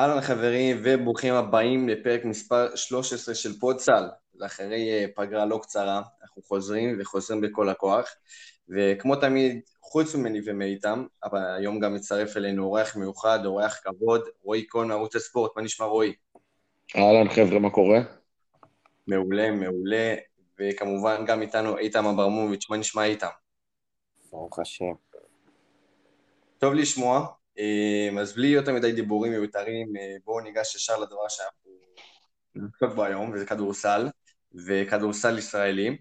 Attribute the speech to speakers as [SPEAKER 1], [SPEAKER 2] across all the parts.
[SPEAKER 1] אהלן חברים וברוכים הבאים לפרק מספר 13 של פודסל. אחרי אה, פגרה לא קצרה, אנחנו חוזרים וחוזרים בכל הכוח. וכמו תמיד, חוץ ממני ומאיתם, אבל היום גם מצטרף אלינו אורח מיוחד, אורח כבוד, רועי כהן מערוץ הספורט. מה נשמע רועי?
[SPEAKER 2] אהלן חבר'ה, מה קורה?
[SPEAKER 1] מעולה, מעולה. וכמובן גם איתנו איתם אברמוביץ', מה נשמע איתם?
[SPEAKER 3] ברוך השם.
[SPEAKER 1] טוב לשמוע, אז בלי יותר מדי דיבורים מיותרים, אה, בואו ניגש ישר לדבר שאנחנו נעסוק בו היום, וזה כדורסל, וכדורסל ישראלי,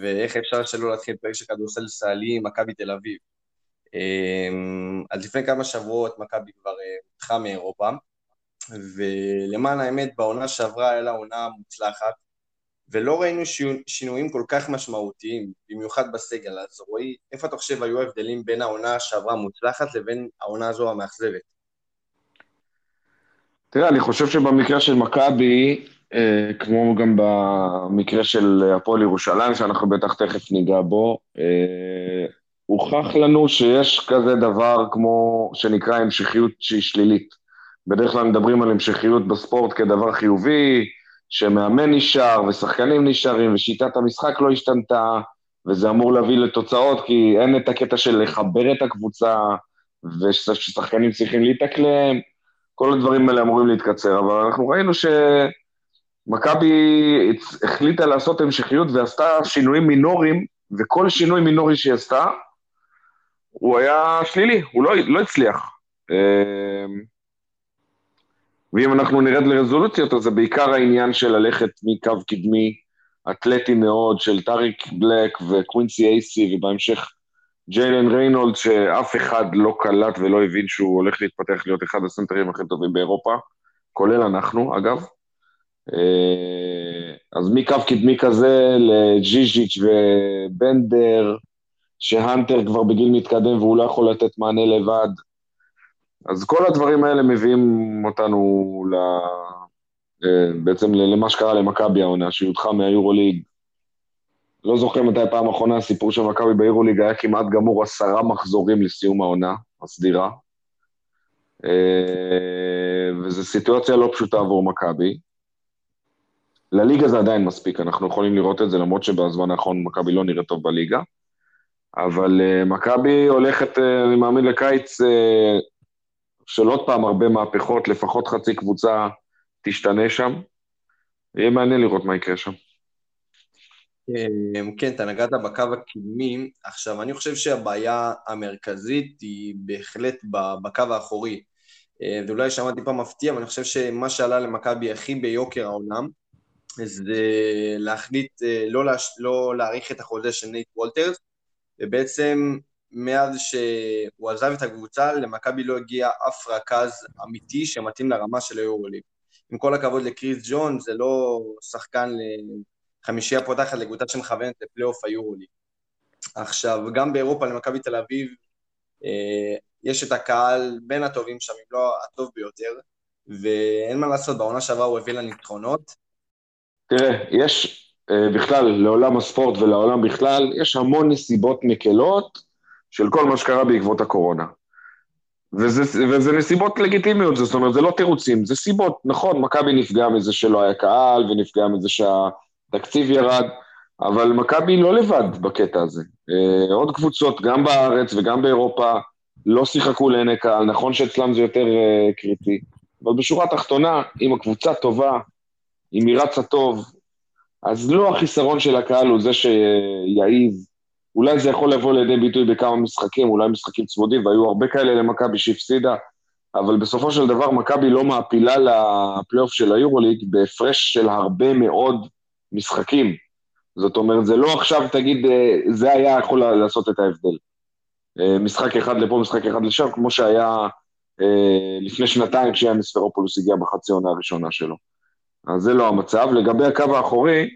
[SPEAKER 1] ואיך אפשר שלא להתחיל פרק של כדורסל ישראלי עם מכבי תל אביב. אמ, אז לפני כמה שבועות מכבי כבר הודחה אה, מאירופה, ולמען האמת בעונה שעברה היה לה עונה מוצלחת, ולא ראינו שינויים כל כך משמעותיים, במיוחד בסגל, אז רועי, איפה אתה חושב היו ההבדלים בין העונה שעברה המוצלחת לבין העונה הזו המאכזבת?
[SPEAKER 2] תראה, אני חושב שבמקרה של מכבי, אה, כמו גם במקרה של הפועל ירושלים, שאנחנו בטח תכף ניגע בו, אה, הוכח לנו שיש כזה דבר כמו, שנקרא המשכיות שהיא שלילית. בדרך כלל מדברים על המשכיות בספורט כדבר חיובי, שמאמן נשאר ושחקנים נשארים ושיטת המשחק לא השתנתה, וזה אמור להביא לתוצאות, כי אין את הקטע של לחבר את הקבוצה, וששחקנים צריכים להתאקלם, כל הדברים האלה אמורים להתקצר, אבל אנחנו ראינו שמכבי החליטה לעשות המשכיות ועשתה שינויים מינוריים, וכל שינוי מינורי שהיא עשתה, הוא היה שלילי, הוא לא, לא הצליח. ואם אנחנו נרד לרזולוציות, אז זה בעיקר העניין של ללכת מקו קדמי אתלטי מאוד של טאריק בלק וקווינסי אייסי, ובהמשך ג'יילן ריינולד, שאף אחד לא קלט ולא הבין שהוא הולך להתפתח להיות אחד הסנטרים הכי טובים באירופה, כולל אנחנו, אגב. אה, אז מקו קדמי כזה לג'יז'יץ' ובנדר, שהאנטר כבר בגיל מתקדם והוא לא יכול לתת מענה לבד, אז כל הדברים האלה מביאים אותנו ל... אה, בעצם למה שקרה למכבי העונה, שהיא הודחה מהיורוליג. לא זוכר מתי פעם אחרונה הסיפור של מכבי ביורוליג היה כמעט גמור עשרה מחזורים לסיום העונה הסדירה. אה, וזו סיטואציה לא פשוטה עבור מכבי. לליגה זה עדיין מספיק, אנחנו יכולים לראות את זה, למרות שבזמן האחרון מכבי לא נראית טוב בליגה. אבל uh, מכבי הולכת, אני מאמין, לקיץ של עוד פעם הרבה מהפכות, לפחות חצי קבוצה תשתנה שם. יהיה מעניין לראות מה יקרה שם.
[SPEAKER 1] אמ, כן, אתה נגעת בקו הקדמי. עכשיו, אני חושב שהבעיה המרכזית היא בהחלט בקו האחורי. אה, ואולי שמעתי פעם מפתיע, אבל אני חושב שמה שעלה למכבי הכי ביוקר העולם, זה להחליט אה, לא. לא להאריך את החוזה של נייט וולטרס, ובעצם מאז שהוא עזב את הקבוצה, למכבי לא הגיע אף רכז אמיתי שמתאים לרמה של היורוליג. עם כל הכבוד לקריס ג'ון, זה לא שחקן לחמישייה פותחת לקבוצה שמכוונת לפלייאוף היורוליג. עכשיו, גם באירופה למכבי תל אביב, אה, יש את הקהל בין הטובים שם, אם לא הטוב ביותר, ואין מה לעשות, בעונה שעברה הוא הביא לנו יתרונות.
[SPEAKER 2] תראה, יש אה, בכלל, לעולם הספורט ולעולם בכלל, יש המון נסיבות מקלות של כל מה שקרה בעקבות הקורונה. וזה, וזה נסיבות לגיטימיות, זאת אומרת, זה לא תירוצים, זה סיבות. נכון, מכבי נפגע מזה שלא היה קהל, ונפגע מזה שהתקציב ירד, אבל מכבי לא לבד בקטע הזה. אה, עוד קבוצות, גם בארץ וגם באירופה, לא שיחקו לעיני קהל, נכון שאצלם זה יותר אה, קריטי, אבל בשורה התחתונה, אם הקבוצה טובה, אם היא רצה טוב, אז לא החיסרון של הקהל הוא זה שיעיב אולי זה יכול לבוא לידי ביטוי בכמה משחקים, אולי משחקים צמודים, והיו הרבה כאלה למכבי שהפסידה, אבל בסופו של דבר מכבי לא מעפילה לפלייאוף של היורוליג בהפרש של הרבה מאוד משחקים. זאת אומרת, זה לא עכשיו תגיד, אה, זה היה יכול לעשות את ההבדל. אה, משחק אחד לפה, משחק אחד לשם, כמו שהיה אה, לפני שנתיים כשהיה ספרופולוס הגיע בחצי הראשונה שלו. אז זה לא המצב. לגבי הקו האחורי,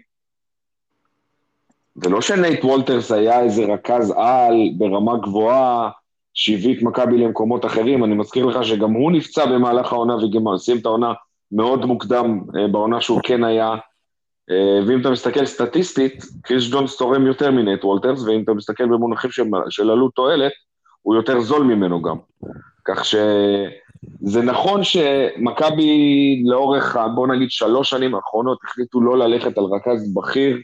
[SPEAKER 2] זה לא שנייט וולטרס היה איזה רכז על ברמה גבוהה, שהביא את מכבי למקומות אחרים, אני מזכיר לך שגם הוא נפצע במהלך העונה וגם סיים את העונה מאוד מוקדם אה, בעונה שהוא כן היה. אה, ואם אתה מסתכל סטטיסטית, קריס ג'ונס תורם יותר מנייט וולטרס, ואם אתה מסתכל במונחים של, של עלות תועלת, הוא יותר זול ממנו גם. כך זה נכון שמכבי לאורך, בוא נגיד, שלוש שנים האחרונות החליטו לא ללכת על רכז בכיר,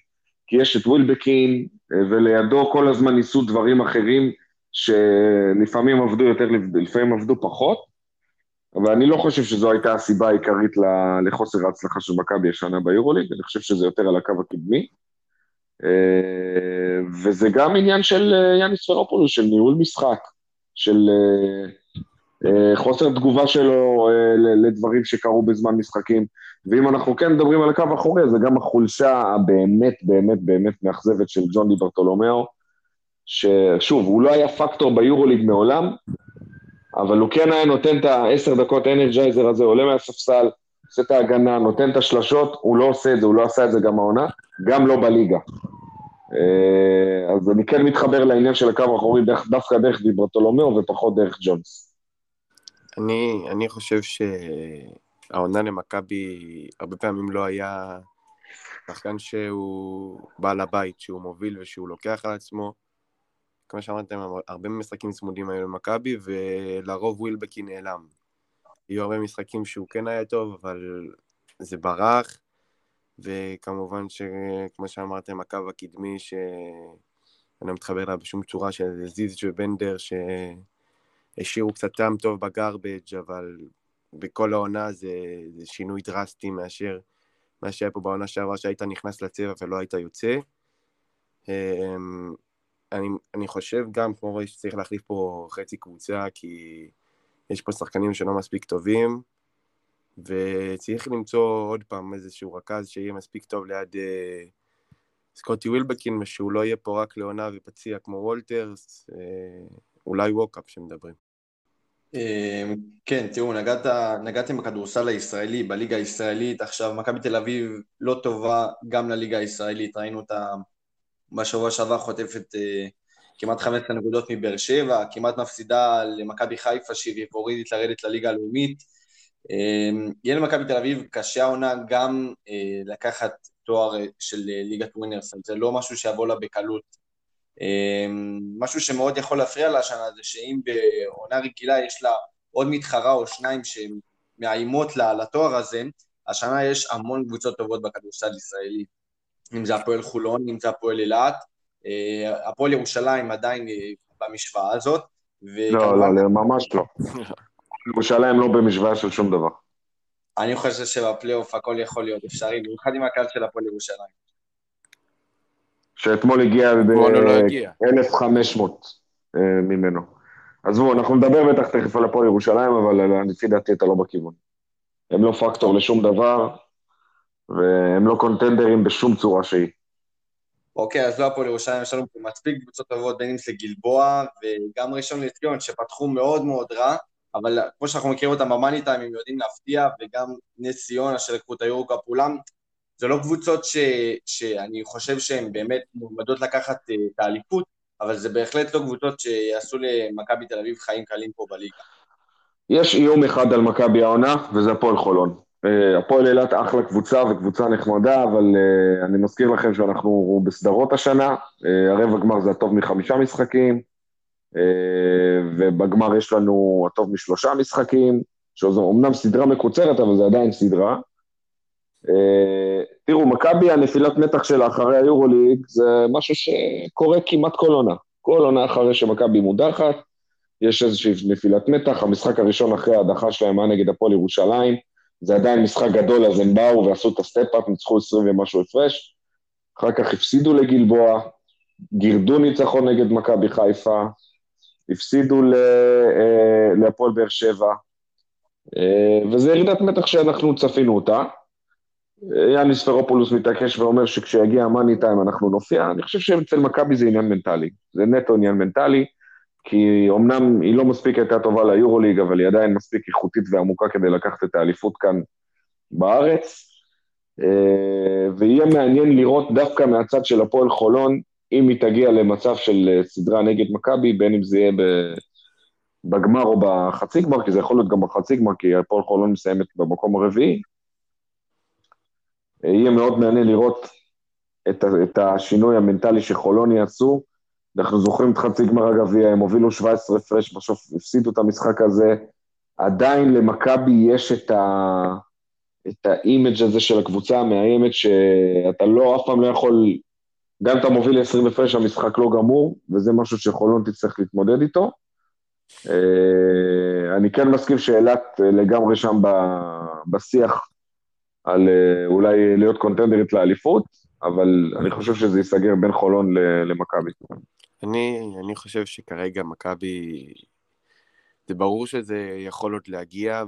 [SPEAKER 2] כי יש את ווילבקין, ולידו כל הזמן ניסו דברים אחרים, שלפעמים עבדו יותר, לפעמים עבדו פחות, אבל אני לא חושב שזו הייתה הסיבה העיקרית לחוסר ההצלחה של מכבי השנה ביורוליג, אני חושב שזה יותר על הקו הקדמי. אה, וזה גם עניין של אה, יאניס פרופולוס, של ניהול משחק, של אה, חוסר תגובה שלו לדברים שקרו בזמן משחקים. ואם אנחנו כן מדברים על הקו האחורי, זה גם החולשה הבאמת באמת באמת מאכזבת של ג'ון די ברטולומיאו, ששוב, הוא לא היה פקטור ביורוליג מעולם, אבל הוא כן היה נותן את העשר דקות אנרג'ייזר הזה, עולה מהספסל, עושה את ההגנה, נותן את השלשות, הוא לא עושה את זה, הוא לא עשה את זה גם העונה, גם לא בליגה. אה, אז אני כן מתחבר לעניין של הקו האחורי דווקא דרך דיברטולומיאו ופחות דרך ג'ונס.
[SPEAKER 3] אני, אני חושב שהעונה למכבי הרבה פעמים לא היה שחקן שהוא בעל הבית, שהוא מוביל ושהוא לוקח על עצמו. כמו שאמרתם, הרבה משחקים צמודים היו למכבי, ולרוב ווילבקי נעלם. היו הרבה משחקים שהוא כן היה טוב, אבל זה ברח, וכמובן שכמו שאמרתם, הקו הקדמי, שאני לא מתחבר אליו בשום צורה, של זיזג' ובנדר, שהשאירו קצת טעם טוב בגרבג', אבל בכל העונה זה, זה שינוי דרסטי מאשר מה שהיה פה בעונה שעברה, שהיית נכנס לצבע ולא היית יוצא. אמ, אני, אני חושב גם, כמו רואי, שצריך להחליף פה חצי קבוצה, כי יש פה שחקנים שלא מספיק טובים, וצריך למצוא עוד פעם איזשהו רכז שיהיה מספיק טוב ליד אה, סקוטי ווילבקין, ושהוא לא יהיה פה רק לעונה ופציע כמו וולטרס, אה, אולי ווקאפ שמדברים.
[SPEAKER 1] אה, כן, תראו, נגעת, נגעתם בכדורסל הישראלי, בליגה הישראלית, עכשיו מכבי תל אביב לא טובה גם לליגה הישראלית, ראינו אותה בשבוע שעבר חוטפת אה, כמעט 15 נקודות מבאר שבע, כמעט מפסידה למכבי חיפה שהיא פורידית לרדת לליגה הלאומית. אה, יהיה למכבי תל אביב קשה העונה גם אה, לקחת תואר אה, של אה, ליגת ווינרס, זה לא משהו שיבוא לה בקלות. אה, משהו שמאוד יכול להפריע לה השנה זה שאם בעונה רגילה יש לה עוד מתחרה או שניים שמאיימות לתואר הזה, השנה יש המון קבוצות טובות בכדורסל ישראלי. אם זה הפועל חולון, אם זה הפועל אילת, אה, הפועל ירושלים עדיין אה, במשוואה הזאת.
[SPEAKER 2] לא, לא, לא, ממש לא. ירושלים לא במשוואה של שום דבר.
[SPEAKER 1] אני חושב שבפלייאוף הכל יכול להיות אפשרי, במיוחד עם הקהל של הפועל ירושלים.
[SPEAKER 2] שאתמול הגיע ב-1,500 לא אה, ממנו. עזבו, אנחנו נדבר בטח תכף על הפועל ירושלים, אבל לפי דעתי אתה לא בכיוון. הם לא פקטור לשום דבר, והם לא קונטנדרים בשום צורה שהיא.
[SPEAKER 1] אוקיי, אז לא הפועל ירושלים, יש לנו פה מספיק קבוצות טובות, בין אם זה גלבוע וגם ראשון לציון, שפתחו מאוד מאוד רע, אבל כמו שאנחנו מכירים אותם במאני טיים, הם יודעים להפתיע, וגם נס ציונה של לקחו את היורוקאפ אולם, זה לא קבוצות ש, שאני חושב שהן באמת מועמדות לקחת uh, את האליפות, אבל זה בהחלט לא קבוצות שיעשו למכבי תל אביב חיים קלים פה בליגה.
[SPEAKER 2] יש איום אחד על מכבי העונה, וזה הפועל חולון. אה, הפועל אילת אחלה קבוצה וקבוצה נחמדה, אבל uh, אני מזכיר לכם שאנחנו בסדרות השנה, הרבע גמר זה הטוב מחמישה משחקים, ובגמר יש לנו הטוב משלושה משחקים, שזו אמנם סדרה מקוצרת, אבל זה עדיין סדרה. תראו, מכבי, הנפילת מתח שלה אחרי היורוליג, זה משהו שקורה כמעט כל עונה. כל עונה אחרי שמכבי מודחת, יש איזושהי נפילת מתח, המשחק הראשון אחרי ההדחה שלהם היה נגד הפועל ירושלים, זה עדיין משחק גדול, אז הם באו ועשו את ה step-up, ניצחו 20 ומשהו הפרש, אחר כך הפסידו לגלבוע, גירדו ניצחון נגד מכבי חיפה, הפסידו אה, להפועל באר שבע, אה, וזו ירידת מתח שאנחנו צפינו אותה. יאניס פרופולוס מתעקש ואומר שכשיגיע המאני טיים אנחנו נופיע, אני חושב שאצל מכבי זה עניין מנטלי, זה נטו עניין מנטלי. כי אמנם היא לא מספיק הייתה טובה ליורוליג, אבל היא עדיין מספיק איכותית ועמוקה כדי לקחת את האליפות כאן בארץ. אה, ויהיה מעניין לראות דווקא מהצד של הפועל חולון, אם היא תגיע למצב של אה, סדרה נגד מכבי, בין אם זה יהיה בגמר או בחצי גמר, כי זה יכול להיות גם בחצי גמר, כי הפועל חולון מסיימת במקום הרביעי. אה, יהיה מאוד מעניין לראות את, את השינוי המנטלי שחולון יעשו, אנחנו זוכרים את חצי גמר הגביע, הם הובילו 17 הפרש, בסוף הפסידו את המשחק הזה, עדיין למכבי יש את ה... את האימג' הזה של הקבוצה המאיימת, שאתה לא, אף פעם לא יכול, גם אתה מוביל ל-20 הפרש, המשחק לא גמור, וזה משהו שחולון תצטרך להתמודד איתו. אה, אני כן מסכים שאילת לגמרי שם בשיח על אה, אולי להיות קונטנדרית לאליפות, אבל אני חושב שזה ייסגר בין חולון למכבי.
[SPEAKER 3] אני, אני חושב שכרגע מכבי, זה ברור שזה יכול עוד להגיע,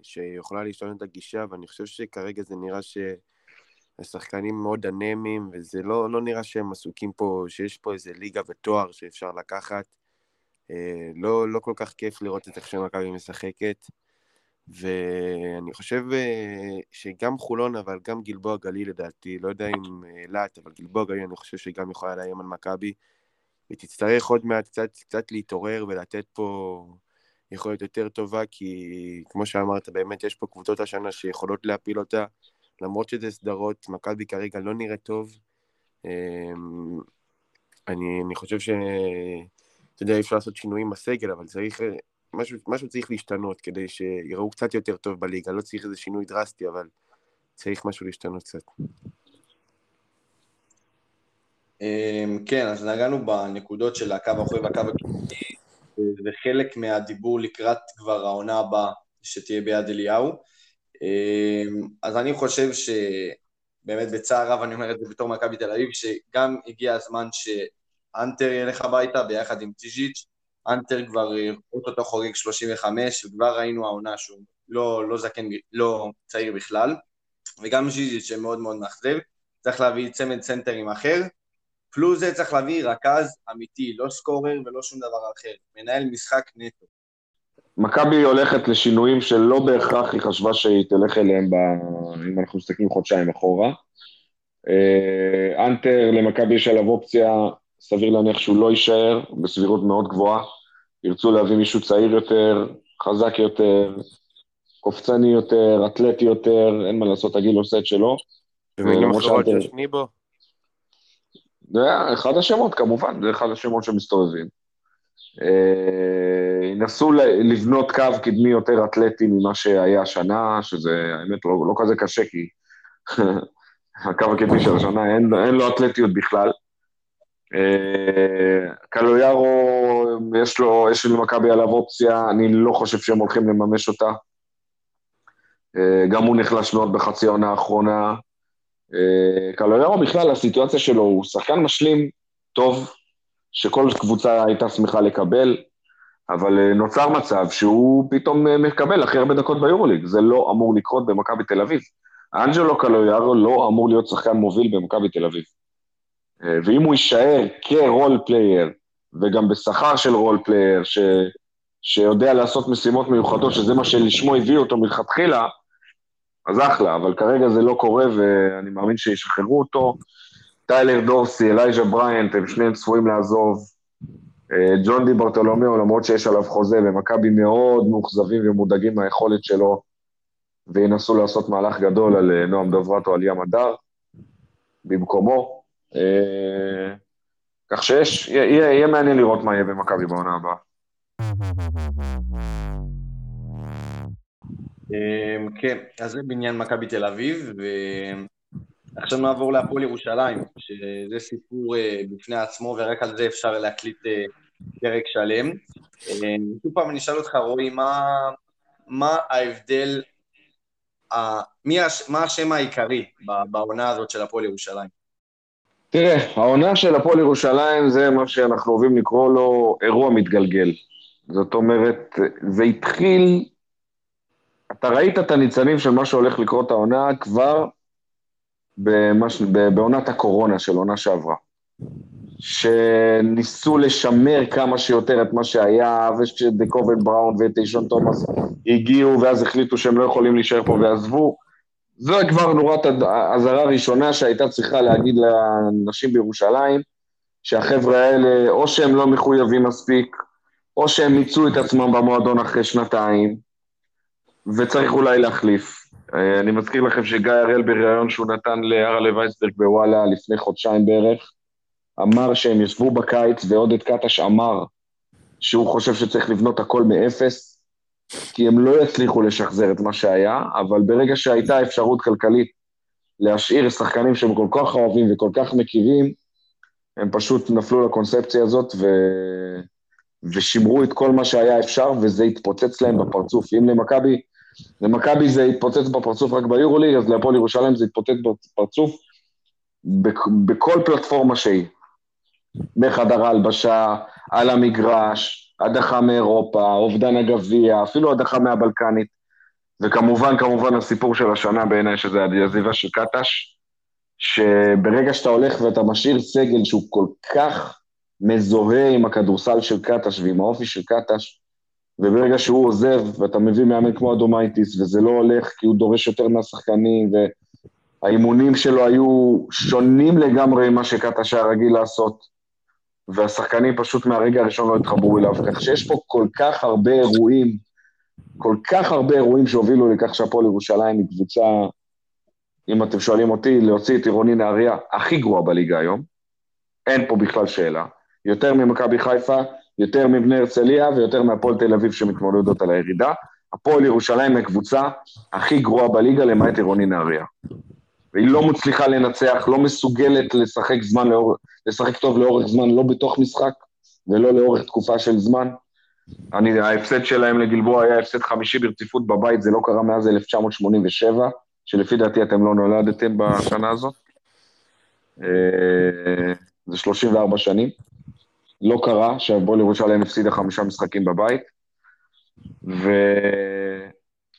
[SPEAKER 3] ושיכולה להשתנות את הגישה, ואני חושב שכרגע זה נראה שהשחקנים מאוד אנמיים, וזה לא, לא נראה שהם עסוקים פה, שיש פה איזה ליגה ותואר שאפשר לקחת. אה, לא, לא כל כך כיף לראות את איך שמכבי משחקת. ואני חושב אה, שגם חולון, אבל גם גלבוע גליל לדעתי, לא יודע אם אילת, אבל גלבוע גליל אני חושב שהיא גם יכולה לאיים על מכבי, ותצטרך עוד מעט קצת, קצת להתעורר ולתת פה יכולת יותר טובה, כי כמו שאמרת, באמת יש פה קבוצות השנה שיכולות להפיל אותה, למרות שזה סדרות, מכבי כרגע לא נראית טוב. אמ, אני, אני חושב ש... אתה יודע, אי אפשר לעשות שינויים בסגל, אבל צריך משהו, משהו צריך להשתנות כדי שיראו קצת יותר טוב בליגה, לא צריך איזה שינוי דרסטי, אבל צריך משהו להשתנות קצת.
[SPEAKER 1] אמ, כן, אז נגענו בנקודות של הקו האחורי והקו הקדמי, וחלק מהדיבור לקראת כבר העונה הבאה שתהיה ביד אליהו. אמ, אז אני חושב שבאמת בצער רב אני אומר את זה בתור מכבי תל אביב, שגם הגיע הזמן שאנטר ילך הביתה ביחד עם טיז'יץ', אנטר כבר אה, אוטוטו חוגג 35, וכבר ראינו העונה שהוא לא, לא זקן, לא צעיר בכלל, וגם ז'יז'יץ' שמאוד מאוד מאכזב, צריך להביא צמד סנטרים אחר, פלוס זה צריך להביא רכז אמיתי, לא סקורר ולא שום דבר אחר, מנהל משחק נטו.
[SPEAKER 2] מכבי הולכת לשינויים שלא בהכרח היא חשבה שהיא תלך אליהם, ב... אם אנחנו מסתכלים חודשיים אחורה. אה, אנטר, למכבי יש עליו אופציה סביר להניח שהוא לא יישאר, בסבירות מאוד גבוהה. ירצו להביא מישהו צעיר יותר, חזק יותר, קופצני יותר, אתלטי יותר, אין מה לעשות, הגיל עושה את שלו.
[SPEAKER 3] במילים אחרות, ג'וש ניבו?
[SPEAKER 2] זה אחד השמות, כמובן, זה אחד השמות שמסתובבים. אה, ינסו לבנות קו קדמי יותר אתלטי ממה שהיה השנה, שזה האמת לא, לא כזה קשה, כי הקו הקדמי של השנה אין, אין לו אתלטיות בכלל. אה, קלויארו, יש לו, יש למכבי עליו אופציה, אני לא חושב שהם הולכים לממש אותה. אה, גם הוא נחלש מאוד בחצי העונה האחרונה. אה, קלויארו בכלל, הסיטואציה שלו, הוא שחקן משלים טוב, שכל קבוצה הייתה שמחה לקבל, אבל נוצר מצב שהוא פתאום מקבל הכי הרבה דקות ביורוליג. זה לא אמור לקרות במכבי תל אביב. אנג'לו קלויארו לא אמור להיות שחקן מוביל במכבי תל אביב. ואם הוא יישאר כ role player, וגם בשכר של role player, ש, שיודע לעשות משימות מיוחדות, שזה מה שלשמו הביאו אותו מלכתחילה, אז אחלה, אבל כרגע זה לא קורה, ואני מאמין שישחררו אותו. טיילר דורסי, אלייז'ה בריינט, הם שניהם צפויים לעזוב. אה, ג'ון די ברטולומיאו, למרות שיש עליו חוזה, ומכבי מאוד מאוכזבים ומודאגים מהיכולת שלו, וינסו לעשות מהלך גדול על אה, נועם דוברת או על ים הדר במקומו. אה, כך שיש, יהיה, יהיה מעניין לראות מה יהיה במכבי בעונה הבאה.
[SPEAKER 1] אה, כן, אז זה בעניין מכבי תל אביב, ועכשיו נעבור להפועל ירושלים, שזה סיפור אה, בפני עצמו, ורק על זה אפשר להקליט פרק שלם. שוב פעם אני אשאל אותך, רועי, מה, מה ההבדל, מה השם העיקרי בעונה הזאת של הפועל ירושלים?
[SPEAKER 2] תראה, העונה של הפועל ירושלים זה מה שאנחנו אוהבים לקרוא לו אירוע מתגלגל. זאת אומרת, זה התחיל, אתה ראית את הניצנים של מה שהולך לקרות העונה כבר במש, בעונת הקורונה של עונה שעברה. שניסו לשמר כמה שיותר את מה שהיה, ושדקובן בראון וטיישון תומאס הגיעו, ואז החליטו שהם לא יכולים להישאר פה ועזבו. זו כבר נורת אזהרה ראשונה שהייתה צריכה להגיד לאנשים בירושלים, שהחבר'ה האלה, או שהם לא מחויבים מספיק, או שהם מיצו את עצמם במועדון אחרי שנתיים, וצריך אולי להחליף. אה, אני מזכיר לכם שגיא הראל בריאיון שהוא נתן להרלה וייסברג בוואלה לפני חודשיים בערך, אמר שהם ישבו בקיץ, ועודד קטש אמר שהוא חושב שצריך לבנות הכל מאפס, כי הם לא יצליחו לשחזר את מה שהיה, אבל ברגע שהייתה אפשרות כלכלית להשאיר שחקנים שהם כל כך אוהבים וכל כך מכירים, הם פשוט נפלו לקונספציה הזאת ו... ושימרו את כל מה שהיה אפשר, וזה התפוצץ להם בפרצוף. אם למכבי, למכבי זה התפוצץ בפרצוף רק ביורוליג, אז להפועל ירושלים זה התפוצץ בפרצוף בכל פלטפורמה שהיא. בחדר ההלבשה, על המגרש, הדחה מאירופה, אובדן הגביע, אפילו הדחה מהבלקנית. וכמובן, כמובן הסיפור של השנה בעיניי, שזה העזיבה של קטש, שברגע שאתה הולך ואתה משאיר סגל שהוא כל כך מזוהה עם הכדורסל של קטש ועם האופי של קטש, וברגע שהוא עוזב ואתה מביא מאמן כמו אדומייטיס, וזה לא הולך כי הוא דורש יותר מהשחקנים, והאימונים שלו היו שונים לגמרי ממה שקטש היה רגיל לעשות, והשחקנים פשוט מהרגע הראשון לא התחברו אליו, כך שיש פה כל כך הרבה אירועים, כל כך הרבה אירועים שהובילו לכך שהפועל ירושלים היא קבוצה, אם אתם שואלים אותי, להוציא את עירוני נהריה הכי גרועה בליגה היום, אין פה בכלל שאלה. יותר ממכבי חיפה, יותר מבני הרצליה ויותר מהפועל תל אביב שמתמודדות על הירידה. הפועל ירושלים היא הקבוצה הכי גרועה בליגה למעט עירוני נהריה. והיא לא מצליחה לנצח, לא מסוגלת לשחק זמן לאור... לשחק טוב לאורך זמן, לא בתוך משחק ולא לאורך תקופה של זמן. אני, ההפסד שלהם לגלבוע היה הפסד חמישי ברציפות בבית, זה לא קרה מאז 1987, שלפי דעתי אתם לא נולדתם בשנה הזאת. אה, זה 34 שנים. לא קרה שהפועל ירושלים הפסידה חמישה משחקים בבית,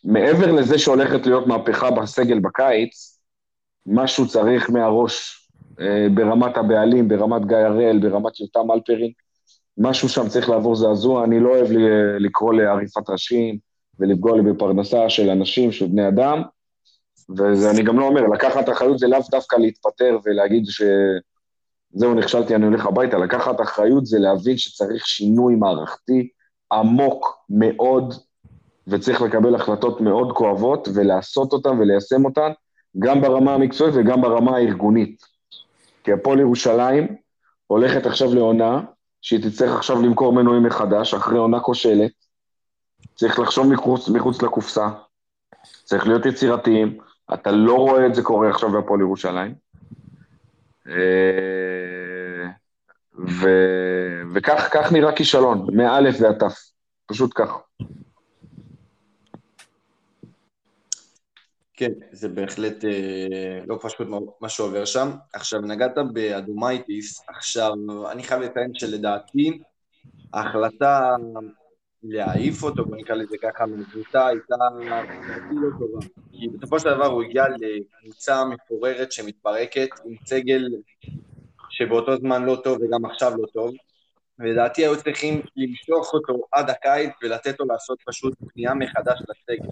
[SPEAKER 2] ומעבר לזה שהולכת להיות מהפכה בסגל בקיץ, משהו צריך מהראש, אה, ברמת הבעלים, ברמת גיא הראל, ברמת יותם אלפרין, משהו שם צריך לעבור זעזוע, אני לא אוהב לקרוא לעריפת ראשים ולפגוע לי בפרנסה של אנשים, של בני אדם, ואני גם לא אומר, לקחת אחריות זה לאו דווקא להתפטר ולהגיד ש... זהו, נכשלתי, אני הולך הביתה. לקחת אחריות זה להבין שצריך שינוי מערכתי עמוק מאוד, וצריך לקבל החלטות מאוד כואבות, ולעשות אותן וליישם אותן, גם ברמה המקצועית וגם ברמה הארגונית. כי הפועל ירושלים הולכת עכשיו לעונה, שהיא תצטרך עכשיו למכור מנועים מחדש, אחרי עונה כושלת. צריך לחשוב מחוץ, מחוץ לקופסה, צריך להיות יצירתיים. אתה לא רואה את זה קורה עכשיו בהפועל ירושלים. אה, ו... וכך נראה כישלון, מאלף ועד תף, פשוט כך.
[SPEAKER 1] כן, זה בהחלט אה, לא פשוט מה שעובר שם. עכשיו, נגעת באדומייטיס, עכשיו, אני חייב לציין שלדעתי, ההחלטה להעיף אותו, בוא נקרא לזה ככה, מהקבוצה הייתה לא טובה. כי בסופו של דבר הוא הגיע לקבוצה מפוררת שמתפרקת, עם סגל שבאותו זמן לא טוב וגם עכשיו לא טוב. ולדעתי היו צריכים למשוך אותו עד הקיץ ולתת לו לעשות פשוט פנייה מחדש לסגל.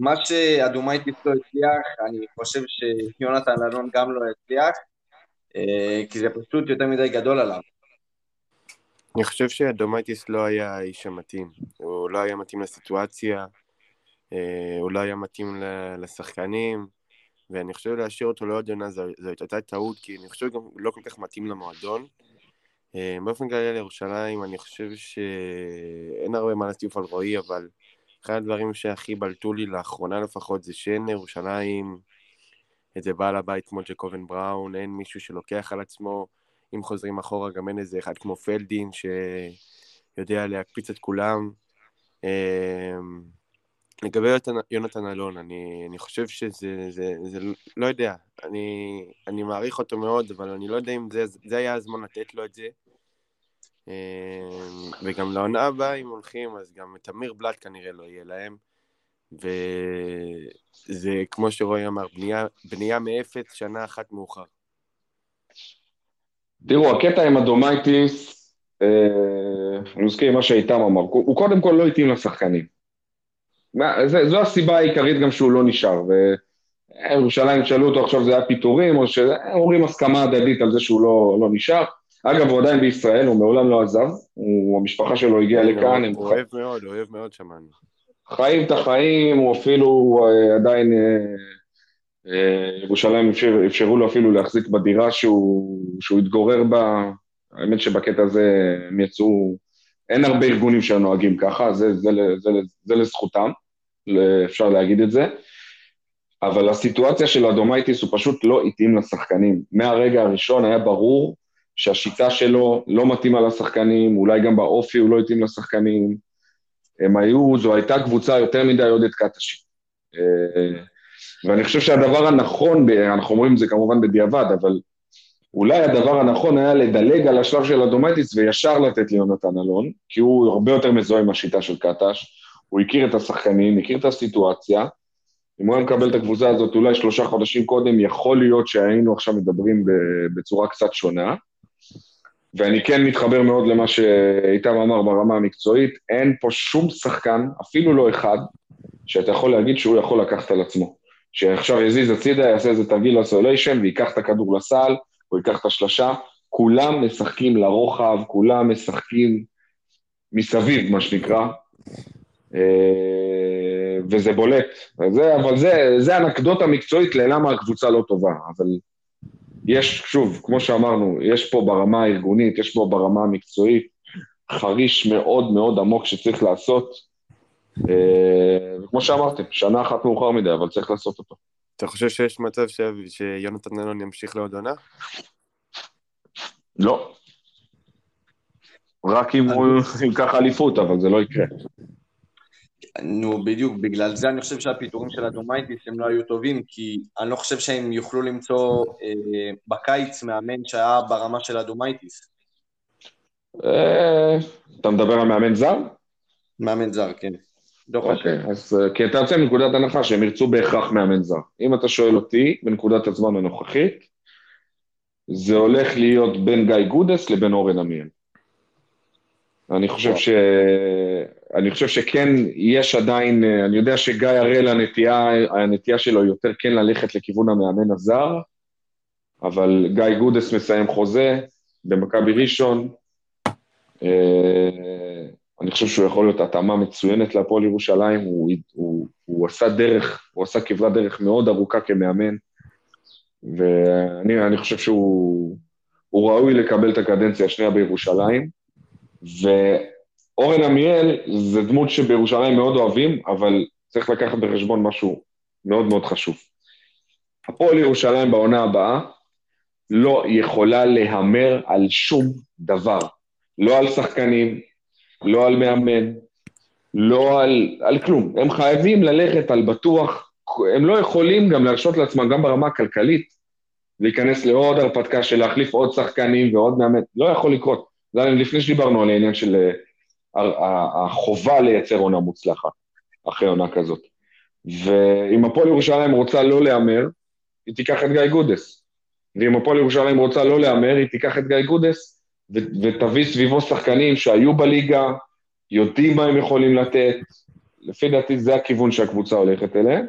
[SPEAKER 1] מה שאדומייטיס לא הצליח, אני חושב שיונתן אלון גם לא הצליח, אה, כי זה פשוט יותר מדי גדול עליו.
[SPEAKER 3] אני חושב שאדומייטיס לא היה האיש המתאים. הוא לא היה מתאים לסיטואציה, אה, הוא לא היה מתאים לשחקנים, ואני חושב להשאיר אותו לעוד עונה זאת הייתה טעות, כי אני חושב גם לא כל כך מתאים למועדון. אה, באופן כללי לירושלים, אני חושב שאין הרבה מה להסתיף על רועי, אבל אחד הדברים שהכי בלטו לי לאחרונה לפחות, זה שאין לירושלים איזה בעל הבית כמו ג'קובן בראון, אין מישהו שלוקח על עצמו. אם חוזרים אחורה, גם אין איזה אחד כמו פלדין שיודע להקפיץ את כולם. אמ, לגבי יונתן אלון, אני, אני חושב שזה, זה, זה, לא יודע, אני, אני מעריך אותו מאוד, אבל אני לא יודע אם זה, זה היה הזמן לתת לו את זה. אמ, וגם לעונה הבאה, אם הולכים, אז גם תמיר בלאט כנראה לא יהיה להם. וזה, כמו שרועי אמר, בנייה, בנייה מאפס, שנה אחת מאוחר.
[SPEAKER 2] תראו, הקטע עם אדומייטיס, אה, אני מזכיר מה שאיתם אמר, הוא קודם כל לא התאים לשחקנים. זו הסיבה העיקרית גם שהוא לא נשאר, וירושלים שאלו אותו עכשיו זה היה פיטורים, או שאומרים הסכמה הדדית על זה שהוא לא, לא נשאר. אגב, הוא עדיין בישראל, הוא מעולם לא עזב, הוא, המשפחה שלו הגיעה לכאן.
[SPEAKER 3] הוא אוהב מאוד, אוהב מאוד שמענו.
[SPEAKER 2] חיים את החיים, הוא אפילו אה, עדיין אה, אה, ירושלים אפשר, אפשרו לו אפילו להחזיק בדירה שהוא, שהוא התגורר בה, האמת שבקטע הזה הם יצאו, אין הרבה ארגונים שנוהגים ככה, זה, זה, זה, זה, זה לזכותם, אפשר להגיד את זה. אבל הסיטואציה של אדומייטיס הוא פשוט לא התאים לשחקנים. מהרגע הראשון היה ברור שהשיטה שלו לא מתאימה לשחקנים, אולי גם באופי הוא לא התאים לשחקנים. הם היו, זו הייתה קבוצה יותר מדי עודד קטשי. אה, ואני חושב שהדבר הנכון, אנחנו אומרים זה כמובן בדיעבד, אבל אולי הדבר הנכון היה לדלג על השלב של אדומטיס וישר לתת ליונתן אלון, כי הוא הרבה יותר מזוהה עם השיטה של קטש, הוא הכיר את השחקנים, הכיר את הסיטואציה, אם הוא היה מקבל את הקבוצה הזאת אולי שלושה חודשים קודם, יכול להיות שהיינו עכשיו מדברים בצורה קצת שונה. ואני כן מתחבר מאוד למה שאיתם אמר ברמה המקצועית, אין פה שום שחקן, אפילו לא אחד, שאתה יכול להגיד שהוא יכול לקחת על עצמו. שעכשיו יזיז הצידה, יעשה איזה תרגיל לסוליישן ויקח את הכדור לסל, או ייקח את השלשה, כולם משחקים לרוחב, כולם משחקים מסביב, מה שנקרא, אה, וזה בולט. זה, אבל זה, זה אנקדוטה מקצועית ללמה הקבוצה לא טובה, אבל יש, שוב, כמו שאמרנו, יש פה ברמה הארגונית, יש פה ברמה המקצועית, חריש מאוד מאוד עמוק שצריך לעשות, אה, וכמו שאמרתם, שנה אחת מאוחר מדי, אבל צריך לעשות אותו.
[SPEAKER 3] אתה חושב שיש מצב ש... שיונתן אלון ימשיך לעוד עונה?
[SPEAKER 2] לא. רק אם הוא ייקח אליפות, אבל זה לא יקרה.
[SPEAKER 1] נו, בדיוק, בגלל זה אני חושב שהפיטורים של אדומייטיס הם לא היו טובים, כי אני לא חושב שהם יוכלו למצוא אה, בקיץ מאמן שהיה ברמה של אדומייטיס.
[SPEAKER 2] אה, אתה מדבר על מאמן זר?
[SPEAKER 1] מאמן זר, כן.
[SPEAKER 2] אוקיי, אז אה, כי אתה יוצא מנקודת הנחה שהם ירצו בהכרח מאמן זר. אם אתה שואל אותי, בנקודת הזמן הנוכחית, זה הולך להיות בין גיא גודס לבין אורן עמיאל. אני חושב ש... אני חושב שכן, יש עדיין, אה, אני יודע שגיא הראל, הנטייה, הנטייה שלו יותר כן ללכת לכיוון המאמן הזר, אבל גיא גודס מסיים חוזה במכבי ראשון. אה, אני חושב שהוא יכול להיות התאמה מצוינת להפועל ירושלים, הוא, הוא, הוא עשה דרך, הוא עשה כברת דרך מאוד ארוכה כמאמן, ואני חושב שהוא ראוי לקבל את הקדנציה השנייה בירושלים, ואורן עמיאל זה דמות שבירושלים מאוד אוהבים, אבל צריך לקחת בחשבון משהו מאוד מאוד חשוב. הפועל ירושלים בעונה הבאה לא יכולה להמר על שום דבר. לא על שחקנים, לא על מאמן, לא על, על כלום. הם חייבים ללכת על בטוח, הם לא יכולים גם להרשות לעצמם, גם ברמה הכלכלית, להיכנס לעוד הרפתקה של להחליף עוד שחקנים ועוד מאמן, לא יכול לקרות. זה לפני שדיברנו על העניין של אה, החובה לייצר עונה מוצלחת, אחרי עונה כזאת. ואם הפועל ירושלים רוצה לא להמר, היא תיקח את גיא גודס. ואם הפועל ירושלים רוצה לא להמר, היא תיקח את גיא גודס, ותביא סביבו שחקנים שהיו בליגה, יודעים מה הם יכולים לתת. לפי דעתי זה הכיוון שהקבוצה הולכת אליהם.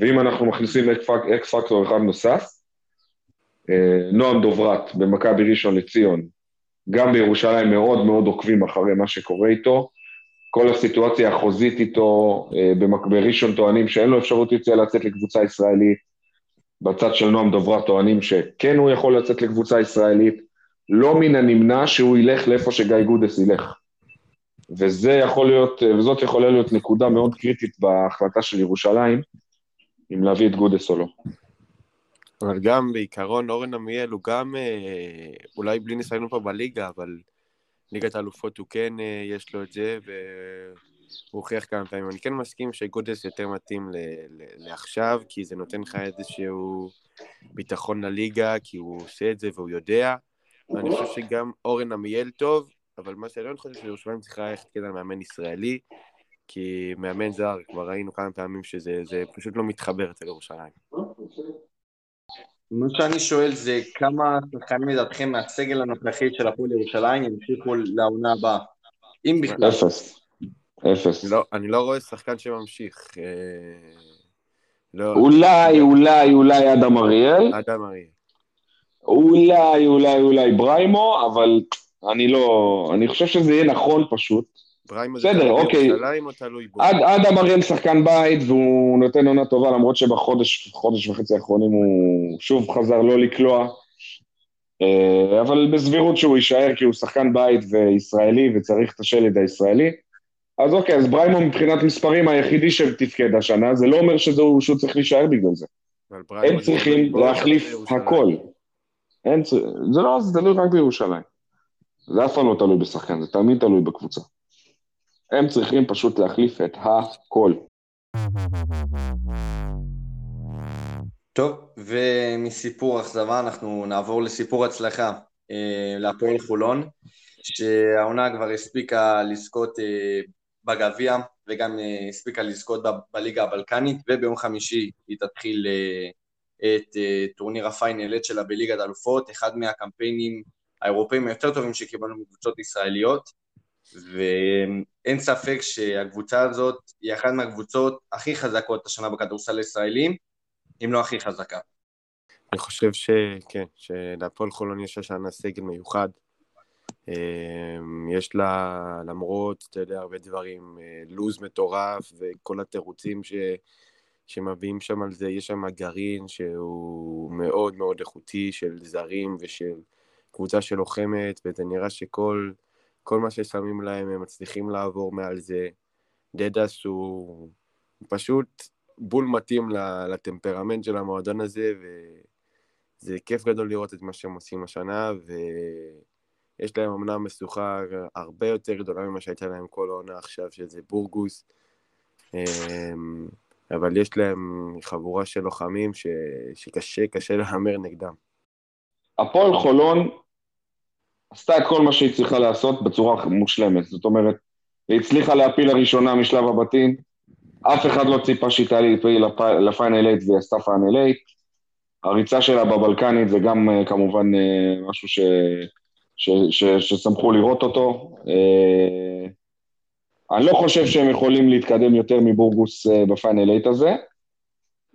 [SPEAKER 2] ואם אנחנו מכניסים X factor אחד נוסף, אה, נועם דוברת במכבי ראשון לציון, גם בירושלים מאוד מאוד עוקבים אחרי מה שקורה איתו. כל הסיטואציה החוזית איתו, אה, בראשון טוענים שאין לו אפשרות יציאה לצאת לקבוצה ישראלית. בצד של נועם דוברת טוענים שכן הוא יכול לצאת לקבוצה ישראלית. לא מן הנמנע שהוא ילך לאיפה שגיא גודס ילך. וזה יכול להיות, וזאת יכולה להיות נקודה מאוד קריטית בהחלטה של ירושלים, אם להביא את גודס או לא.
[SPEAKER 3] אבל גם בעיקרון אורן עמיאל הוא גם, אה, אולי בלי ניסיון פה בליגה, אבל ליגת האלופות הוא כן, אה, יש לו את זה, והוא הוכיח כמה פעמים. אני כן מסכים שגודס יותר מתאים לעכשיו, כי זה נותן לך איזשהו ביטחון לליגה, כי הוא עושה את זה והוא יודע. ואני חושב שגם אורן עמיאל טוב, אבל מה שאני לא חושב שירושלים צריכה ללכת על מאמן ישראלי, כי מאמן זר, כבר ראינו כמה פעמים שזה פשוט לא מתחבר אצל ירושלים.
[SPEAKER 1] מה שאני שואל זה כמה שחקנים לדעתכם מהסגל הנוכחי של הפועל ירושלים ימשיכו לעונה הבאה, אם בכלל.
[SPEAKER 2] אפס. אפס.
[SPEAKER 3] לא, אני לא רואה שחקן שממשיך. אה,
[SPEAKER 2] לא, אולי, אולי, אולי אדם אריאל.
[SPEAKER 3] אדם אריאל.
[SPEAKER 2] אולי, אולי, אולי בריימו, אבל אני לא... אני חושב שזה יהיה נכון פשוט.
[SPEAKER 3] בריימו זה בסדר,
[SPEAKER 2] אוקיי. עד, עד אמריאל שחקן בית והוא נותן עונה טובה, למרות שבחודש חודש וחצי האחרונים הוא שוב חזר לא לקלוע. אה, אבל בסבירות שהוא יישאר כי הוא שחקן בית וישראלי וצריך את השלד הישראלי. אז אוקיי, אז בריימו מבחינת מספרים היחידי שתפקד השנה, זה לא אומר שזהו, שהוא צריך להישאר בגלל זה. הם צריכים להחליף הכל. אין, זה לא זה תלוי רק בירושלים. זה אף פעם לא תלוי בשחקן, זה תמיד תלוי בקבוצה. הם צריכים פשוט להחליף את הכל.
[SPEAKER 1] טוב, ומסיפור אכזבה אנחנו נעבור לסיפור הצלחה, אה, להפועל חולון, שהעונה כבר הספיקה לזכות אה, בגביע וגם אה, הספיקה לזכות בליגה הבלקנית, וביום חמישי היא תתחיל את טורניר הפיינלט שלה בליגת אלופות, אחד מהקמפיינים האירופאים היותר טובים שקיבלנו מקבוצות ישראליות, ואין ספק שהקבוצה הזאת היא אחת מהקבוצות הכי חזקות השנה בכדורסל הישראלי, אם לא הכי חזקה.
[SPEAKER 3] אני חושב שכן, שלהפועל חולון יש השנה סגל מיוחד. אמ, יש לה, למרות, אתה יודע, הרבה דברים, אה, לוז מטורף וכל התירוצים ש, שמביאים שם על זה, יש שם גרעין שהוא מאוד מאוד איכותי של זרים ושל קבוצה שלוחמת, וזה נראה שכל כל מה ששמים להם הם מצליחים לעבור מעל זה. דדס הוא פשוט בול מתאים לטמפרמנט של המועדון הזה, וזה כיף גדול לראות את מה שהם עושים השנה, ויש להם אמנם משוכה הרבה יותר גדולה ממה שהייתה להם כל העונה עכשיו, שזה בורגוס, אמ, אבל יש להם חבורה של לוחמים ש... שקשה, קשה להמר נגדם.
[SPEAKER 2] הפועל חולון עשתה כל מה שהיא צריכה לעשות בצורה מושלמת. זאת אומרת, היא הצליחה להפיל לראשונה משלב הבתים, אף אחד לא ציפה שהיא תעלה לפיינל 8 והיא עשתה פיינל 8. הריצה שלה בבלקנית זה גם אה, כמובן אה, משהו ש, ש, ש, ששמחו לראות אותו. אה, אני לא חושב שהם יכולים להתקדם יותר מבורגוס בפיינל 8 הזה,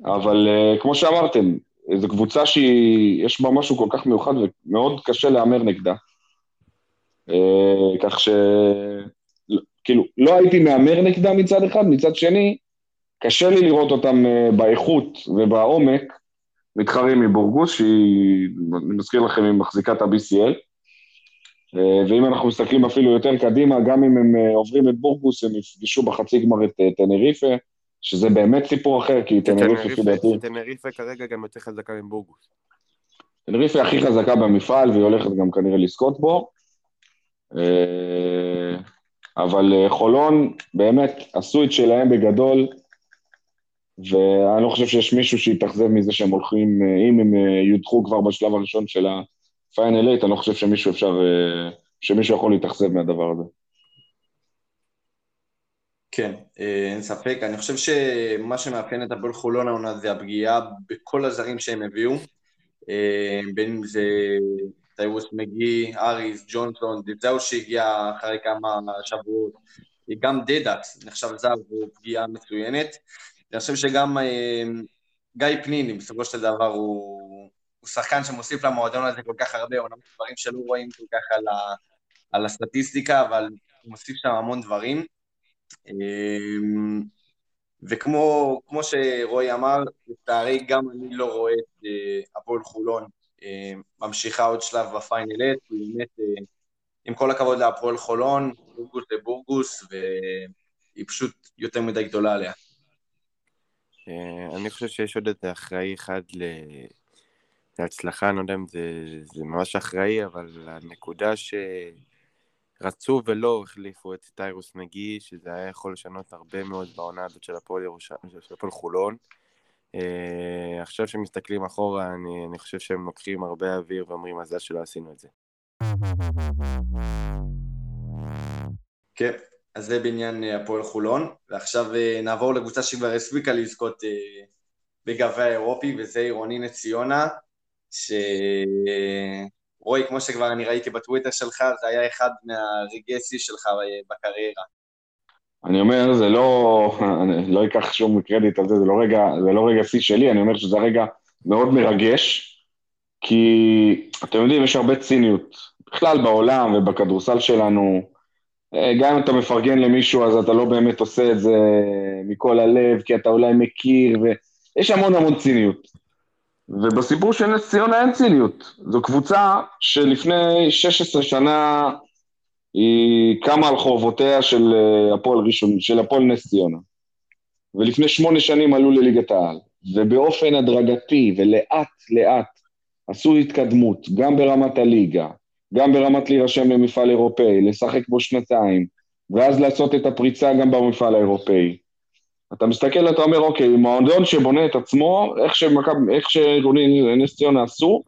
[SPEAKER 2] אבל כמו שאמרתם, זו קבוצה שיש בה משהו כל כך מיוחד ומאוד קשה להמר נגדה. כך ש... כאילו, לא הייתי מהמר נגדה מצד אחד, מצד שני, קשה לי לראות אותם אה, באיכות ובעומק מתחרים מבורגוס, שהיא, אני מזכיר לכם, היא מחזיקה את ה-BCL. אה, ואם אנחנו מסתכלים אפילו יותר קדימה, גם אם הם אה, עוברים את בורגוס, הם יפגשו בחצי גמר את טנריפה, שזה באמת סיפור אחר, כי טנריפה, לפי דעתי...
[SPEAKER 3] טנריפה כרגע גם יותר חזקה מבורגוס.
[SPEAKER 2] טנריפה הכי חזקה במפעל, והיא הולכת גם כנראה לזכות בו. אבל אה, חולון באמת עשו את שלהם בגדול, ואני לא חושב שיש מישהו שיתאכזב מזה שהם הולכים, אה, אם הם אה, יודחו כבר בשלב הראשון של ה-Final 8, אני לא חושב שמישהו אפשר, שמישהו יכול להתאכזב מהדבר הזה.
[SPEAKER 1] כן, אין ספק. אני חושב שמה שמאפיין את הפועל חולון העונה זה הפגיעה בכל הזרים שהם הביאו, בין אם זה טיירוס מגי, אריס, ג'ונסון, זהו שהגיע אחרי כמה שבועות, גם דדקס נחשב זר והוא פגיעה מצוינת. אני חושב שגם אה, גיא פניני, בסופו של דבר הוא, הוא שחקן שמוסיף למועדון הזה כל כך הרבה, אומנם דברים שלא רואים כל כך על, ה, על הסטטיסטיקה, אבל הוא מוסיף שם המון דברים. אה, וכמו שרועי אמר, לצערי גם אני לא רואה את אה, הפועל חולון ממשיכה עוד שלב בפיינל כי באמת, אה, עם כל הכבוד להפועל חולון, בורגוס זה בורגוס, והיא פשוט יותר מדי גדולה עליה.
[SPEAKER 3] אה, אני חושב שיש עוד איזה אחראי אחד להצלחה, אני לא יודע אם זה, זה ממש אחראי, אבל הנקודה שרצו ולא החליפו את טיירוס מגי, שזה היה יכול לשנות הרבה מאוד בעונה הזאת של הפועל חולון. Uh, עכשיו שמסתכלים אחורה, אני, אני חושב שהם לוקחים הרבה אוויר ואומרים, מזל שלא עשינו את זה.
[SPEAKER 1] כן, אז זה בעניין אה, הפועל חולון, ועכשיו uh, נעבור לקבוצה שכבר הספיקה לזכות בגביע האירופי, וזה עירוני נס ציונה, שרועי, כמו שכבר אני ראיתי בטוויטר שלך, זה היה אחד מהרגעי שלך בקריירה.
[SPEAKER 2] אני אומר, זה לא, אני לא אקח שום קרדיט על זה, זה לא רגע, זה לא רגע שיא שלי, אני אומר שזה רגע מאוד מרגש, כי אתם יודעים, יש הרבה ציניות, בכלל בעולם ובכדורסל שלנו, אה, גם אם אתה מפרגן למישהו, אז אתה לא באמת עושה את זה מכל הלב, כי אתה אולי מכיר, ויש המון המון ציניות. ובסיפור של נס ציונה אין ציניות. זו קבוצה שלפני 16 שנה היא קמה על חורבותיה של אה, הפועל ראשון, של הפועל נס ציונה. ולפני שמונה שנים עלו לליגת העל, ובאופן הדרגתי ולאט לאט עשו התקדמות, גם ברמת הליגה, גם ברמת להירשם למפעל אירופאי, לשחק בו שנתיים, ואז לעשות את הפריצה גם במפעל האירופאי. אתה מסתכל, אתה אומר, אוקיי, מועדון שבונה את עצמו, איך, שמכב, איך שארגוני נס ציונה עשו,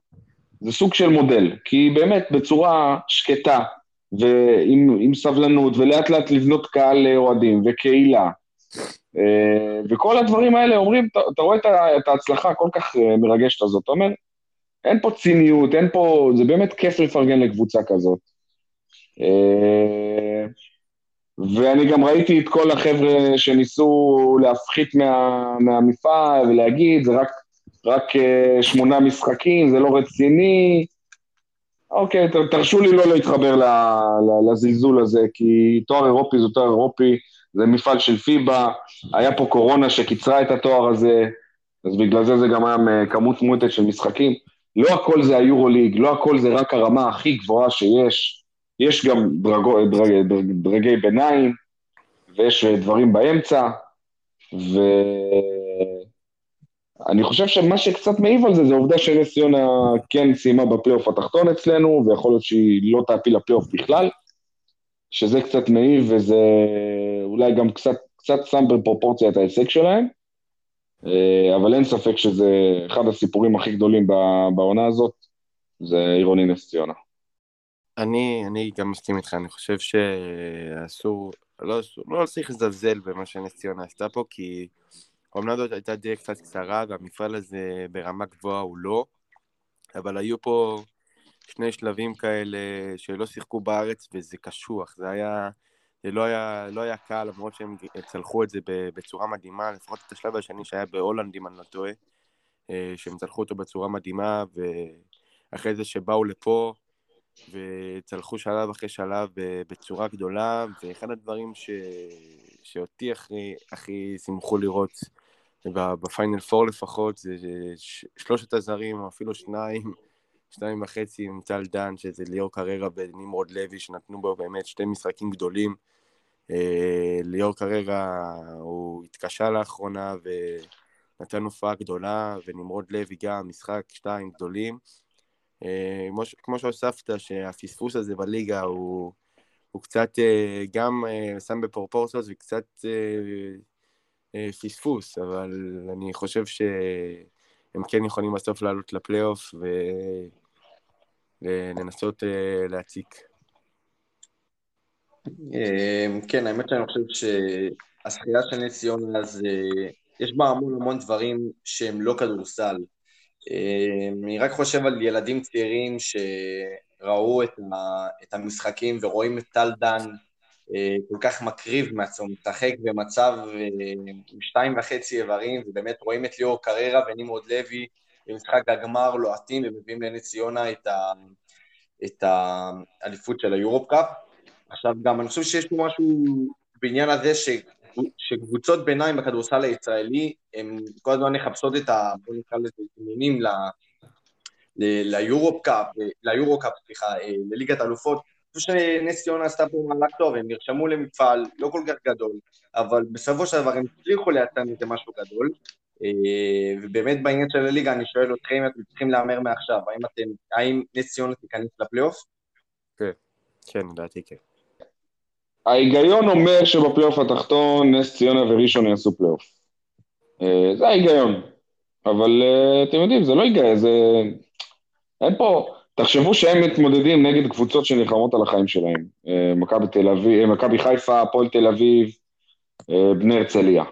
[SPEAKER 2] זה סוג של מודל, כי באמת בצורה שקטה ועם סבלנות, ולאט לאט לבנות קהל אוהדים וקהילה, אה, וכל הדברים האלה אומרים, אתה, אתה רואה את ההצלחה הכל כך אה, מרגשת הזאת, אתה אומר, אין פה ציניות, אין פה, זה באמת כיף לפרגן לקבוצה כזאת. אה, ואני גם ראיתי את כל החבר'ה שניסו להפחית מה, מהמפעל ולהגיד, זה רק, רק שמונה משחקים, זה לא רציני. אוקיי, תרשו לי לא להתחבר לזלזול הזה, כי תואר אירופי זה תואר אירופי, זה מפעל של פיבה, היה פה קורונה שקיצרה את התואר הזה, אז בגלל זה זה גם היה כמות מועטת של משחקים. לא הכל זה היורוליג, לא הכל זה רק הרמה הכי גבוהה שיש, יש גם דרגו, דרג, דרג, דרגי ביניים, ויש דברים באמצע, ואני חושב שמה שקצת מעיב על זה, זה העובדה שנס ציונה כן סיימה בפלייאוף התחתון אצלנו, ויכול להיות שהיא לא תעפיל לפלייאוף בכלל, שזה קצת מעיב וזה אולי גם קצת, קצת שם בפרופורציה את ההישג שלהם, אה, אבל אין ספק שזה אחד הסיפורים הכי גדולים בעונה הזאת, זה עירוני נס ציונה.
[SPEAKER 3] אני, אני גם מסכים איתך, אני חושב שאסור, לא, לא צריך לזלזל במה שנס ציונה עשתה פה, כי העונה הזאת הייתה די קצת קצרה, והמפעל הזה ברמה גבוהה הוא לא, אבל היו פה שני שלבים כאלה שלא שיחקו בארץ, וזה קשוח, זה היה... זה לא היה, לא היה קל, למרות שהם צלחו את זה בצורה מדהימה, לפחות את השלב השני שהיה בהולנד, אם אני לא טועה, אה, שהם צלחו אותו בצורה מדהימה, ואחרי זה שבאו לפה, וצלחו שלב אחרי שלב בצורה גדולה, ואחד הדברים ש... שאותי הכי, הכי שמחו לראות בפיינל פור לפחות, זה שלושת הזרים, או אפילו שניים, שניים וחצי עם טל דן, שזה ליאור קררה ונמרוד לוי, שנתנו בו באמת שתי משחקים גדולים. אה, ליאור קררה, הוא התקשה לאחרונה ונתן הופעה גדולה, ונמרוד לוי גם, משחק שתיים גדולים. אה, כמו שהוספת, שהפספוס הזה בליגה הוא, הוא קצת אה, גם שם בפרופורציות וקצת פספוס, אבל אני חושב שהם כן יכולים בסוף לעלות לפלייאוף ולנסות להציק.
[SPEAKER 1] אמ, כן, האמת שאני חושב שהזכייה של נס ציונה, יש בה המון המון דברים שהם לא כדורסל. אמ, אני רק חושב על ילדים צעירים שראו את, המשחקים ורואים את טל דן אה, כל כך מקריב מעצמו, משחק במצב אה, עם שתיים וחצי איברים, ובאמת רואים את ליאור קררה ונמרוד לוי במשחק הגמר לוהטים ומביאים לנס ציונה את האליפות של היורופ קאפ. עכשיו גם אני חושב שיש פה משהו בעניין הזה ש... שקבוצות ביניים בכדורסל הישראלי, הן כל הזמן מחפשות את ה... בוא נקרא לזה עניינים ל... ל EuroCup, ל EuroCup, סליחה, אה, לליגת אלופות. חושב שנס ציונה עשתה פה מהלך טוב, הם נרשמו למפעל לא כל כך גדול, אבל בסופו של דבר הם הצליחו לייצר מזה משהו גדול. אה, ובאמת בעניין של הליגה אני שואל אתכם אם אתם צריכים להמר מעכשיו, האם אתם, האם נס ציונה תיכנס לפלייאוף?
[SPEAKER 3] כן, כן, לדעתי כן.
[SPEAKER 2] ההיגיון אומר שבפלייאוף התחתון נס ציונה וראשון יעשו פלייאוף. אה, זה ההיגיון. אבל אה, אתם יודעים, זה לא היגיון, זה... אין פה... תחשבו שהם מתמודדים נגד קבוצות שנלחמות על החיים שלהם. אה, מכבי תל אביב, מכבי חיפה, הפועל תל אביב, בני הרצליה.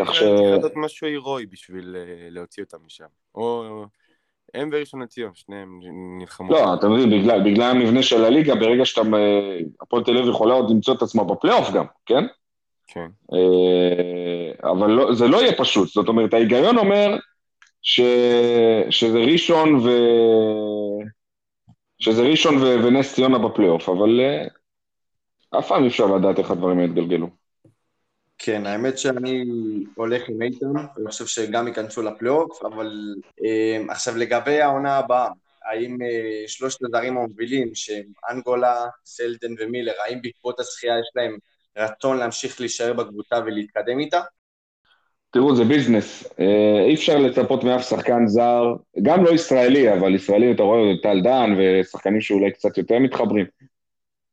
[SPEAKER 3] כך ש... צריך לעשות משהו הירואי בשביל להוציא אותם משם. או הם וראשון לציון, שניהם נלחמו.
[SPEAKER 2] לא, אתה מבין, בגלל, בגלל המבנה של הליגה, ברגע שאתה... הפועל תל אביב יכולה עוד למצוא את עצמה בפלייאוף גם, כן?
[SPEAKER 3] כן.
[SPEAKER 2] אה, אבל לא, זה לא יהיה פשוט, זאת אומרת, ההיגיון אומר ש, שזה ראשון ו... שזה ראשון ו... ונס ציונה בפלייאוף, אבל אה, אף פעם אי אפשר לדעת איך הדברים יתגלגלו.
[SPEAKER 1] כן, האמת שאני הולך עם איתן, אני חושב שגם ייכנסו לפלייאוף, אבל אה, עכשיו לגבי העונה הבאה, האם אה, שלושת הזרים המובילים, שהם אנגולה, סלדן ומילר, האם בעקבות הזכייה יש להם רצון להמשיך להישאר בקבוצה ולהתקדם איתה?
[SPEAKER 2] תראו, זה ביזנס. אה, אי אפשר לצפות מאף שחקן זר, גם לא ישראלי, אבל ישראלי אתה רואה טל דן ושחקנים שאולי קצת יותר מתחברים.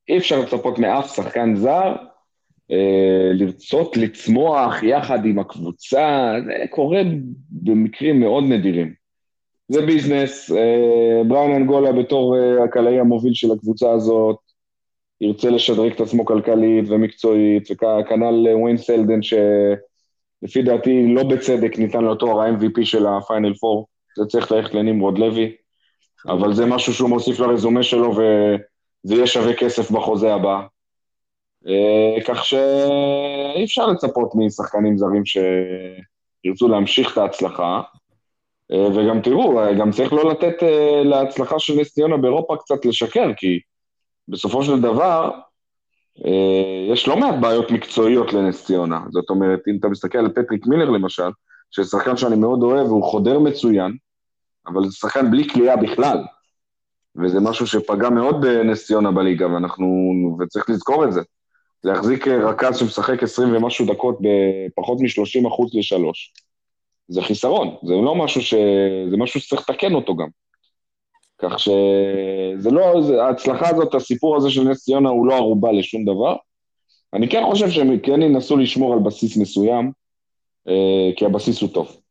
[SPEAKER 2] אי אפשר לצפות מאף שחקן זר אה, לרצות לצמוח יחד עם הקבוצה, זה קורה במקרים מאוד נדירים. זה ביזנס, אה, בריאן אנגולה בתור הקלעי המוביל של הקבוצה הזאת, ירצה לשדרג את עצמו כלכלית ומקצועית, וכנ"ל ווין סלדן, ש... לפי דעתי, לא בצדק ניתן לו תואר ה-MVP של ה Final 4, זה צריך ללכת לנמרוד לוי, אבל זה משהו שהוא מוסיף לרזומה שלו וזה יהיה שווה כסף בחוזה הבא. אה, כך שאי אפשר לצפות משחקנים זרים שירצו להמשיך את ההצלחה. אה, וגם תראו, גם צריך לא לתת אה, להצלחה של נס ציונה באירופה קצת לשקר, כי בסופו של דבר, אה, יש לא מעט בעיות מקצועיות לנס ציונה. זאת אומרת, אם אתה מסתכל על פטריק מילר למשל, שזה שחקן שאני מאוד אוהב והוא חודר מצוין, אבל זה שחקן בלי כליאה בכלל. וזה משהו שפגע מאוד בנס ציונה בליגה, ואנחנו, וצריך לזכור את זה. להחזיק רכז שמשחק 20 ומשהו דקות בפחות מ-30 אחוז לשלוש, זה חיסרון, זה לא משהו ש... זה משהו שצריך לתקן אותו גם. כך שזה לא, ההצלחה הזאת, הסיפור הזה של נס ציונה הוא לא ערובה לשום דבר. אני כן חושב שהם כן ינסו לשמור על בסיס מסוים, אה, כי הבסיס הוא טוב.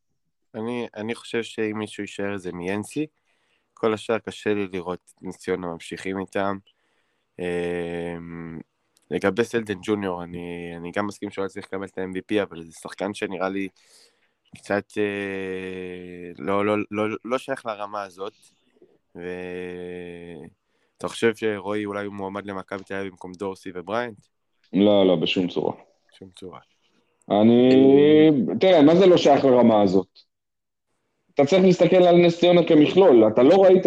[SPEAKER 3] אני, אני חושב שאם מישהו יישאר זה מיאנסי, כל השאר קשה לי לראות נס ציונה ממשיכים איתם. אה, לגבי סלדן ג'וניור, אני, אני גם מסכים שהוא היה צריך לקבל את ה-MVP, אבל זה שחקן שנראה לי קצת אה, לא, לא, לא, לא שייך לרמה הזאת. ואתה חושב שרועי אולי הוא מועמד למכבי תל אביב במקום דורסי ובריינט?
[SPEAKER 2] לא, לא, בשום צורה.
[SPEAKER 3] בשום צורה.
[SPEAKER 2] אני... תראה, מה זה לא שייך לרמה הזאת? אתה צריך להסתכל על נס ציונה כמכלול. אתה לא ראית...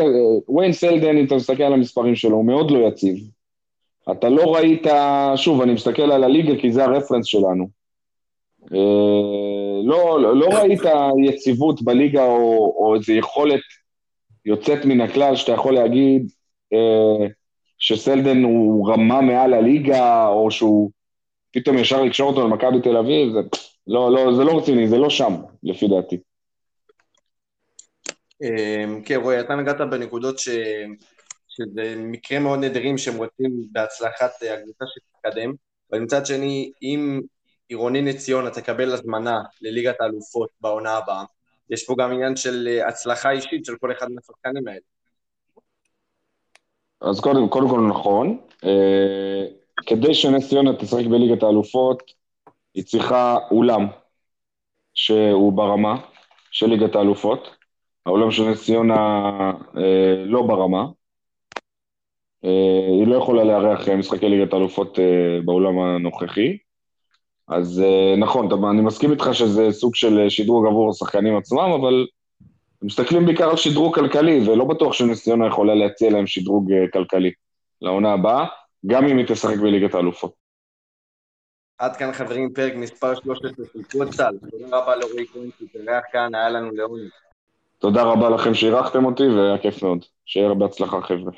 [SPEAKER 2] וויין סלדן, אם אתה מסתכל על המספרים שלו, הוא מאוד לא יציב. אתה לא ראית... שוב, אני מסתכל על הליגה כי זה הרפרנס שלנו. אה, לא, לא, לא ראית יציבות בליגה או, או איזו יכולת יוצאת מן הכלל, שאתה יכול להגיד אה, שסלדן הוא רמה מעל הליגה, או שהוא פתאום ישר לקשור אותו למכבי תל אביב, זה לא, לא, זה לא רציני, זה לא שם, לפי דעתי.
[SPEAKER 1] אמ, כן, רועי, אתה נגעת בנקודות ש... שזה מקרים מאוד נדירים שהם רוצים בהצלחת הקבוצה שתתקדם, אבל מצד שני, אם עירוני נס ציונה תקבל הזמנה לליגת האלופות בעונה הבאה, יש פה גם עניין של אה, הצלחה אישית של כל אחד מהשחקנים האלה.
[SPEAKER 2] אז קודם, קודם כל נכון. אה, כדי שנס ציונה תשחק בליגת האלופות, היא צריכה אולם שהוא ברמה של ליגת האלופות. האולם של נס ציונה אה, לא ברמה. אה, היא לא יכולה לארח משחקי ליגת האלופות אה, באולם הנוכחי. אז אה, נכון, אני מסכים איתך שזה סוג של שדרוג עבור השחקנים עצמם, אבל מסתכלים בעיקר על שדרוג כלכלי, ולא בטוח שנס ציונה יכולה להציע להם שדרוג אה, כלכלי לעונה הבאה, גם אם היא תשחק בליגת האלופות.
[SPEAKER 1] עד כאן חברים, פרק מספר 13 של קבוצל. תודה רבה לרועי כהן שהתארח כאן, היה לנו לעונג.
[SPEAKER 2] תודה רבה לכם שאירחתם אותי, והיה כיף מאוד. שיהיה בהצלחה חבר'ה.